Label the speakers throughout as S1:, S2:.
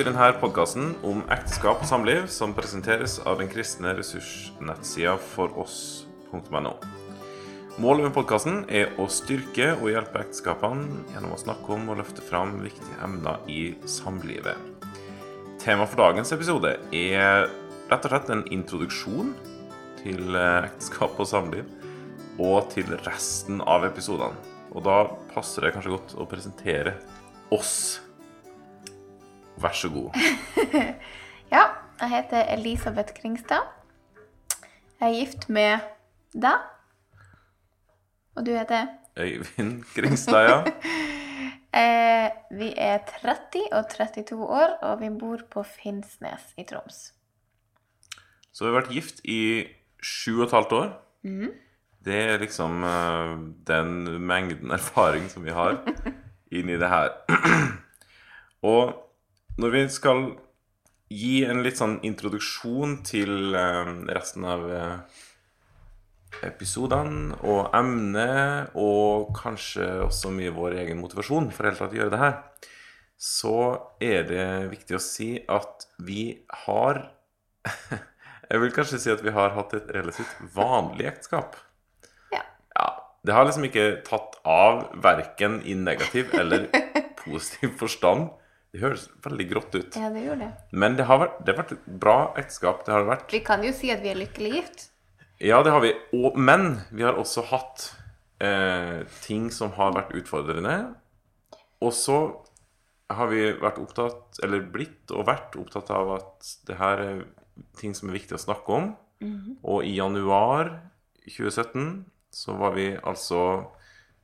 S1: i denne podkasten om ekteskap og samliv, som presenteres av den kristne ressursnettsida foross.no. Målet med podkasten er å styrke og hjelpe ekteskapene gjennom å snakke om og løfte fram viktige emner i samlivet. Temaet for dagens episode er rett og slett en introduksjon til eh, ekteskap og samliv, og til resten av episodene. Og da passer det kanskje godt å presentere oss. Vær så god.
S2: Ja, jeg heter Elisabeth Kringstad. Jeg er gift med deg. Og du heter?
S1: Øyvind Kringstad, ja.
S2: Eh, vi er 30 og 32 år, og vi bor på Finnsnes i Troms.
S1: Så vi har vært gift i sju og et halvt år. Det er liksom uh, den mengden erfaring som vi har inni det her. og når vi skal gi en litt sånn introduksjon til eh, resten av eh, episodene og emnet, og kanskje også mye vår egen motivasjon for helt tatt å gjøre det her, så er det viktig å si at vi har Jeg vil kanskje si at vi har hatt et relativt vanlig ekteskap.
S2: Ja.
S1: Ja, Det har liksom ikke tatt av verken i negativ eller positiv forstand. Det høres veldig grått ut.
S2: Ja, det gjorde det.
S1: Men det har vært, det har vært et bra ekteskap. Det har det vært.
S2: Vi kan jo si at vi er lykkelig gift.
S1: Ja, det har vi. Og, men vi har også hatt eh, ting som har vært utfordrende. Og så har vi vært opptatt, eller blitt og vært opptatt av at det her er ting som er viktig å snakke om. Og i januar 2017 så var vi altså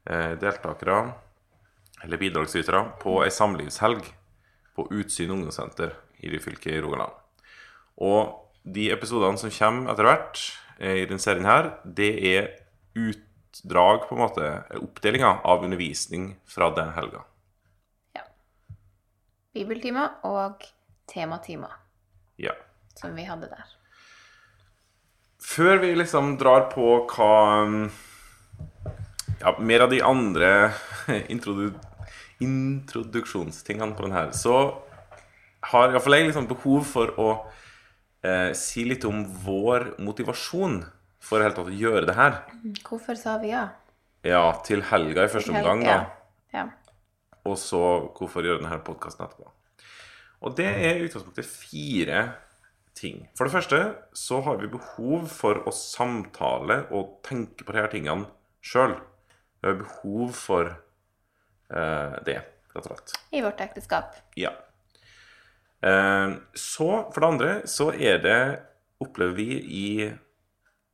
S1: eh, deltakere, eller bidragsytere, på ei samlivshelg på Utsyn ungdomssenter i Ryfylke i Rogaland. Og de episodene som kommer etter hvert eh, i denne serien her, det er utdrag, på en måte, oppdelinga av undervisning fra den helga.
S2: Ja. Bibeltime og tematime.
S1: Ja.
S2: som vi hadde der.
S1: Før vi liksom drar på hva um, Ja, mer av de andre introdu introduksjonstingene på den her, så har iallfall jeg liksom behov for å eh, si litt om vår motivasjon for helt tatt å gjøre det her.
S2: Hvorfor sa vi ja?
S1: Ja, til helga i første omgang, da.
S2: Ja.
S1: Og så hvorfor gjøre denne podkasten etterpå. Og det er i utgangspunktet fire ting. For det første så har vi behov for å samtale og tenke på disse tingene sjøl. Vi har behov for det, rett og slett.
S2: I vårt ekteskap.
S1: Ja. Eh, så, for det andre, så er det Opplever vi i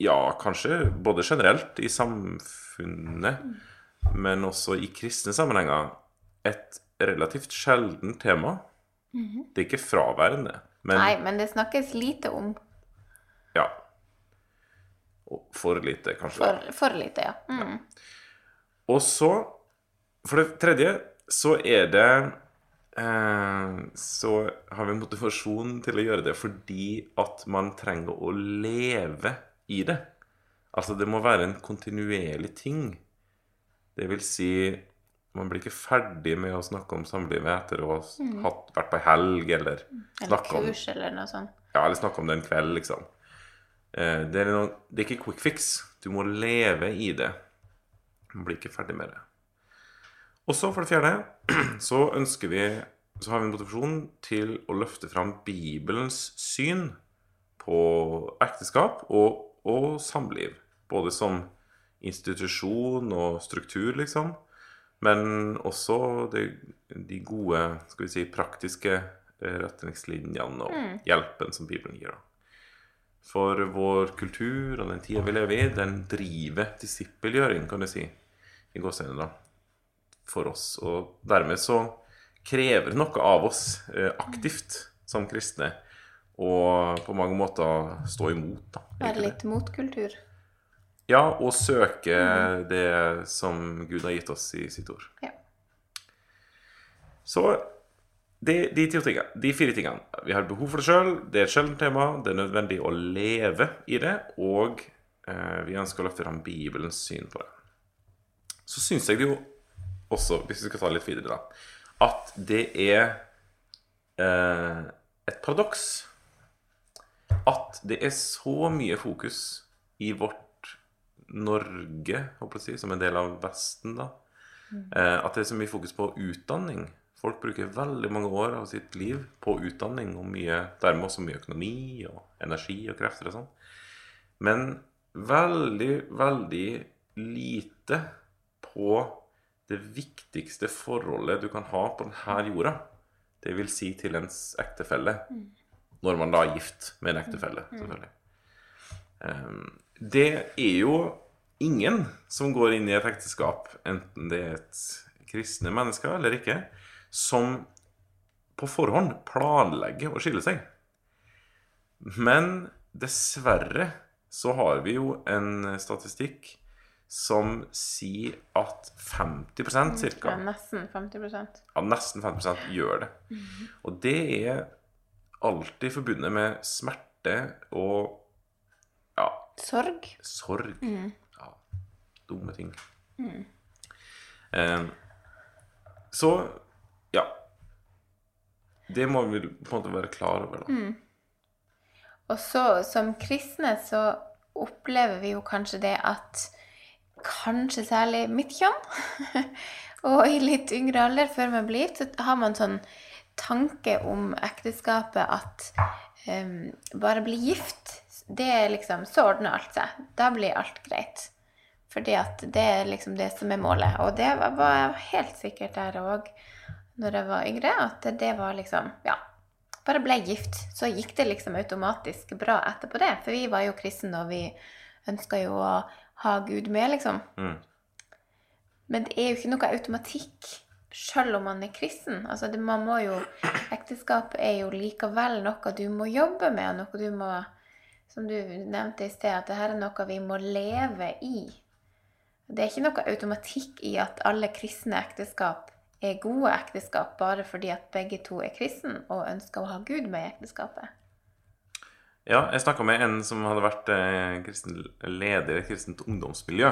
S1: Ja, kanskje både generelt i samfunnet, men også i kristne sammenhenger, et relativt sjeldent tema. Det er ikke fraværende, men
S2: Nei, men det snakkes lite om.
S1: ja. For lite, kanskje.
S2: For, for lite, ja. Mm.
S1: Og så, for det tredje, så er det eh, Så har vi motivasjon til å gjøre det fordi at man trenger å leve i det. Altså, det må være en kontinuerlig ting. Det vil si man blir ikke ferdig med å snakke om samlivet etter å ha hatt, vært på ei helg, eller
S2: Eller
S1: om,
S2: kurs eller noe sånt.
S1: ja, eller snakke om det en kveld, liksom. Eh, det, er noe, det er ikke quick fix. Du må leve i det. Man blir ikke ferdig med det. Og så, for det fjerde, så ønsker vi Så har vi en motivasjon til å løfte fram Bibelens syn på ekteskap og, og samliv. Både som institusjon og struktur, liksom. Men også de, de gode, skal vi si, praktiske eh, retningslinjene og hjelpen som Bibelen gir. For vår kultur og den tida vi lever i, den driver disippelgjøring, kan du si, i gåsehudet. For oss. Og dermed så krever noe av oss eh, aktivt som kristne og på mange måter stå imot. da.
S2: Være
S1: litt
S2: litt motkultur.
S1: Ja, og søke det som Gud har gitt oss i sitt ord.
S2: Ja.
S1: Så de, de, tingene, de fire tingene Vi har behov for det sjøl, det er et sjeldent tema, det er nødvendig å leve i det, og eh, vi ønsker å løfte fram Bibelens syn på det. Så syns jeg det jo også, hvis vi skal ta det litt videre, da, at det er eh, et paradoks at det er så mye fokus i vårt Norge, håper jeg å si, som en del av Vesten, da. Eh, at det er så mye fokus på utdanning. Folk bruker veldig mange år av sitt liv på utdanning, og mye, dermed også mye økonomi og energi og krefter og sånn. Men veldig, veldig lite på det viktigste forholdet du kan ha på denne jorda. Det vil si til ens ektefelle. Når man da er gift med en ektefelle, selvfølgelig. Um, det er jo ingen som går inn i et ekteskap, enten det er et kristne mennesker eller ikke, som på forhånd planlegger å skille seg. Men dessverre så har vi jo en statistikk som sier at 50
S2: Ja,
S1: cirka,
S2: nesten 50
S1: ja, nesten 50% gjør det. Og det er alltid forbundet med smerte og ja,
S2: Sorg.
S1: sorg. Ja, dumme ting. Eh, så ja. Det må vi på en måte være klar over, da.
S2: Og så som kristne så opplever vi jo kanskje det at kanskje særlig mitt kjønn, og i litt yngre alder, før man blir gift, så har man sånn tanke om ekteskapet at um, bare bli gift, det er liksom Så ordner alt seg. Da blir alt greit. Fordi at det er liksom det som er målet. Og det var, var helt sikkert der òg når jeg var yngre, at det var liksom Ja bare ble gift, så gikk det liksom automatisk bra etterpå det. For vi var jo kristne, og vi ønska jo å ha Gud med, liksom.
S1: Mm.
S2: Men det er jo ikke noe automatikk selv om man er kristen. Altså, det, man må jo, ekteskapet er jo likevel noe du må jobbe med, noe du må Som du nevnte i sted, at dette er noe vi må leve i. Det er ikke noe automatikk i at alle kristne ekteskap er gode ekteskap bare fordi at begge to er kristne og ønsker å ha Gud med i ekteskapet.
S1: Ja, jeg snakka med en som hadde vært eh, leder i kristent ungdomsmiljø.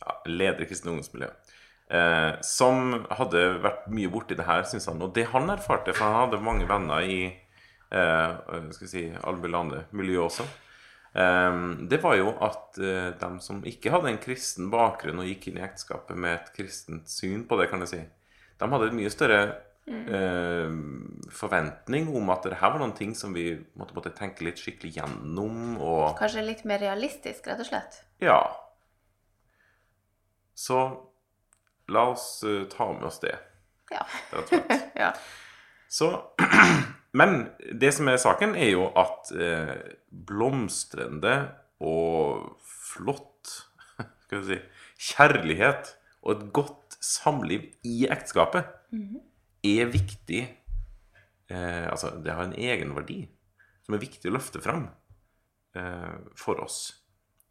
S1: Ja, leder i kristent ungdomsmiljø. Eh, som hadde vært mye borti det her, syns han. Og det han erfarte, for han hadde mange venner i eh, skal si, Albulande-miljøet også, eh, det var jo at eh, de som ikke hadde en kristen bakgrunn og gikk inn i ekteskapet med et kristent syn på det, kan jeg si, de hadde et mye større eh, forventning om at det her var noen ting som vi måtte, måtte tenke litt skikkelig gjennom. Og
S2: Kanskje litt mer realistisk, rett og slett.
S1: ja. Så la oss eh, ta med oss det,
S2: Ja.
S1: rett og slett.
S2: ja.
S1: Så Men det som er saken, er jo at eh, blomstrende og flott skal vi si, kjærlighet og et godt samliv i ekteskapet er viktig eh, Altså, det har en egenverdi som er viktig å løfte frem eh, for oss.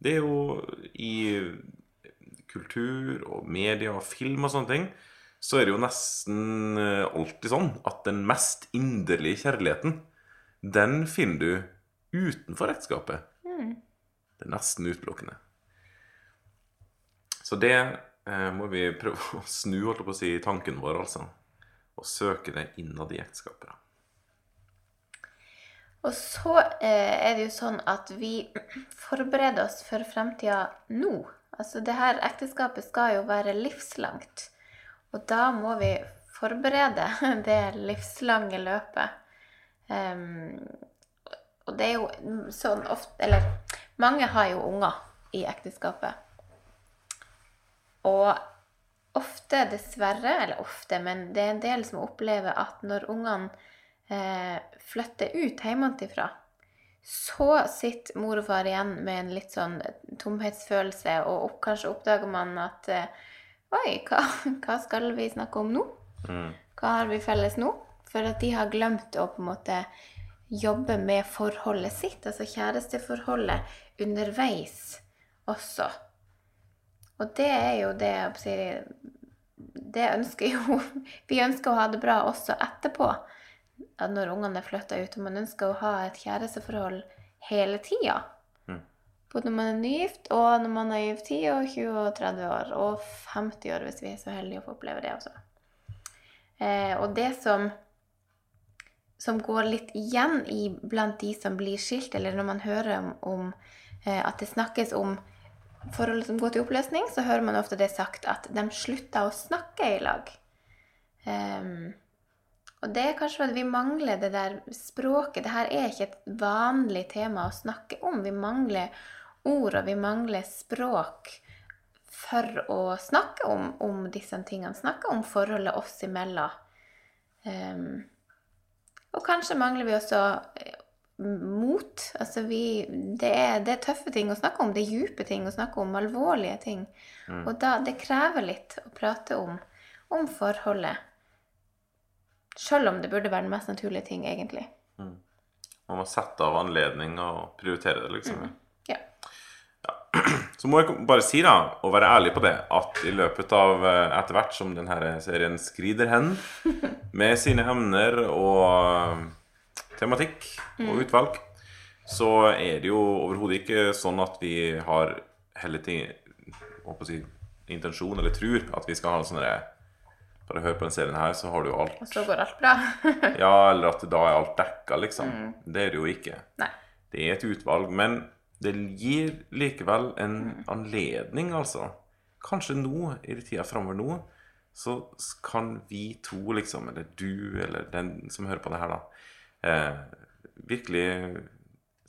S1: Det er jo i kultur og media og film og sånne ting, så er det jo nesten eh, alltid sånn at den mest inderlige kjærligheten, den finner du utenfor ekteskapet. Det er nesten utelukkende. Så det eh, må vi prøve å snu, holdt på å si, tanken vår, altså. Og søke det innad i ekteskapet.
S2: Og så eh, er det jo sånn at vi forbereder oss for fremtida nå. Altså det her ekteskapet skal jo være livslangt. Og da må vi forberede det livslange løpet. Um, og det er jo sånn ofte Eller mange har jo unger i ekteskapet. Og ofte, dessverre, eller ofte, men det er en del som opplever at når ungene eh, flytter ut hjemmefra, så sitter mor og far igjen med en litt sånn tomhetsfølelse, og opp, kanskje oppdager man at eh, Oi, hva, hva skal vi snakke om nå? Hva har vi felles nå? For at de har glemt å på en måte jobbe med forholdet sitt, altså kjæresteforholdet, underveis også. Og det er jo det jeg sier Det ønsker jo Vi ønsker å ha det bra også etterpå. Når ungene er flytta ut. Og man ønsker å ha et kjæresteforhold hele tida. Både når man er nygift, og når man er gift 10 og 20 og 30 år. Og 50 år, hvis vi er så heldige å få oppleve det også. Eh, og det som som går litt igjen i blant de som blir skilt, eller når man hører om, om eh, at det snakkes om forhold som går til oppløsning, så hører man ofte det sagt at de slutta å snakke i lag. Um, og det er kanskje fordi vi mangler det der språket. Dette er ikke et vanlig tema å snakke om. Vi mangler ord, og vi mangler språk for å snakke om, om disse tingene. Snakke om forholdet oss imellom. Um, og kanskje mangler vi også mot. Altså vi det er, det er tøffe ting å snakke om. Det er dype ting å snakke om. Alvorlige ting. Og da, det krever litt å prate om, om forholdet. Selv om det burde være den mest naturlige ting, egentlig.
S1: Man må sette av anledning og prioritere det, liksom.
S2: Ja.
S1: Så må jeg bare si, da, og være ærlig på det, at i løpet av eh, etter hvert som denne serien skrider hen, med sine emner og tematikk og utvalg, så er det jo overhodet ikke sånn at vi har hele tiden håper si, intensjon eller tror at vi skal ha en sånn Bare hør på den serien her, så har du jo alt
S2: Og så går alt bra.
S1: Ja, eller at da er alt dekka, liksom. Det er det jo ikke.
S2: Nei.
S1: Det er et utvalg, men det gir likevel en anledning, altså. Kanskje nå, i tida framover nå, så kan vi to, liksom, eller du, eller den som hører på det her, da, virkelig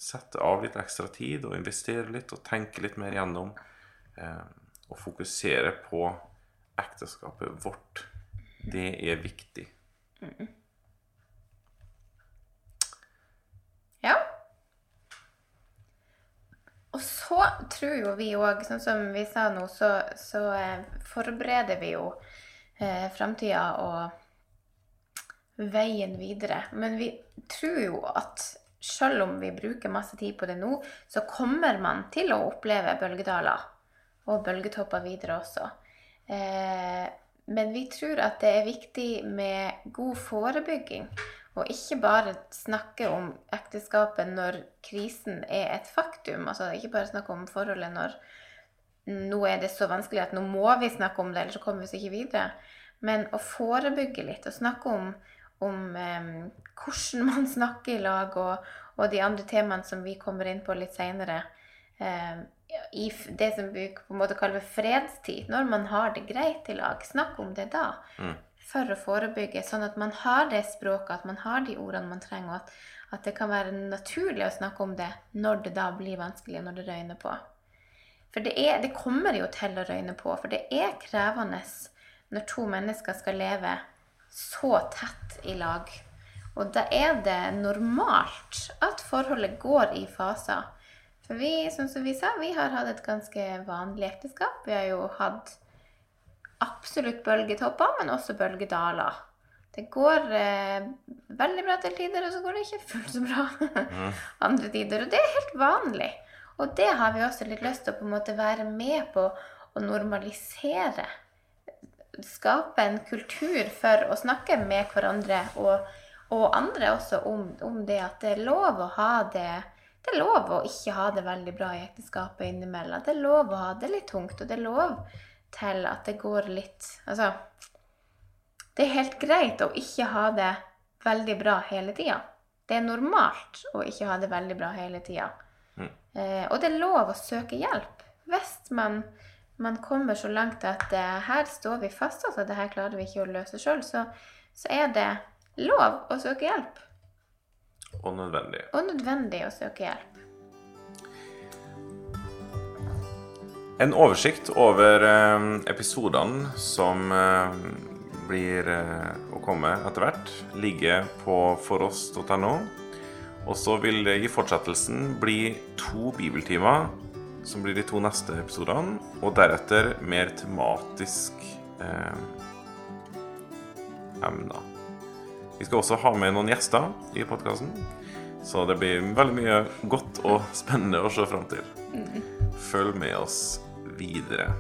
S1: sette av litt ekstra tid og investere litt og tenke litt mer gjennom. Eh, og fokusere på ekteskapet vårt. Det er viktig.
S2: Ja. Og så tror jo vi òg, sånn som vi sa nå, så, så eh, forbereder vi jo eh, framtida og veien videre. Men vi tror jo at selv om vi bruker masse tid på det nå, så kommer man til å oppleve bølgedaler og bølgetopper videre også. Eh, men vi tror at det er viktig med god forebygging. Og ikke bare snakke om ekteskapet når krisen er et faktum. Altså ikke bare snakke om forholdet når nå er det så vanskelig at nå må vi snakke om det, ellers så kommer vi oss ikke videre. Men å forebygge litt og snakke om, om eh, hvordan man snakker i lag, og, og, de andre temaene som vi kommer inn på litt seinere. Eh, I det som vi på en måte kaller fredstid, når man har det greit i lag. Snakk om det da. For å forebygge, sånn at man har det språket, at man har de ordene man trenger, og at, at det kan være naturlig å snakke om det når det da blir vanskelig, når det røyner på. For det, er, det kommer jo til å røyne på, for det er krevende når to mennesker skal leve så tett i lag. Og da er det normalt at forholdet går i faser. For vi, som vi sa, vi har hatt et ganske vanlig ekteskap. Vi har jo hatt absolutt bølgetopper, men også bølgedaler. Det går eh, veldig bra til tider, og så går det ikke fullt så bra andre tider. Og det er helt vanlig. Og det har vi også litt lyst til å på en måte være med på å normalisere. Skape en kultur for å snakke med hverandre og, og andre også om, om, det at det er lov å ha det Det er lov å ikke ha det veldig bra i ekteskapet innimellom. Det er lov å ha det litt tungt, og det er lov til at det går litt Altså Det er helt greit å ikke ha det veldig bra hele tida. Det er normalt å ikke ha det veldig bra hele tida.
S1: Mm.
S2: Eh, og det er lov å søke hjelp. Hvis man, man kommer så langt at uh, her står vi fast, altså det her klarer vi ikke å løse sjøl, så, så er det lov å søke hjelp.
S1: Og nødvendig.
S2: Og nødvendig å søke hjelp.
S1: En oversikt over eh, episodene som eh, blir å komme etter hvert, ligger på foross.no. Og så vil det i fortsettelsen bli to bibeltimer, som blir de to neste episodene. Og deretter mer tematisk eh, emner. Vi skal også ha med noen gjester i podkasten. Så det blir veldig mye godt og spennende å se fram til. Følg med oss videre.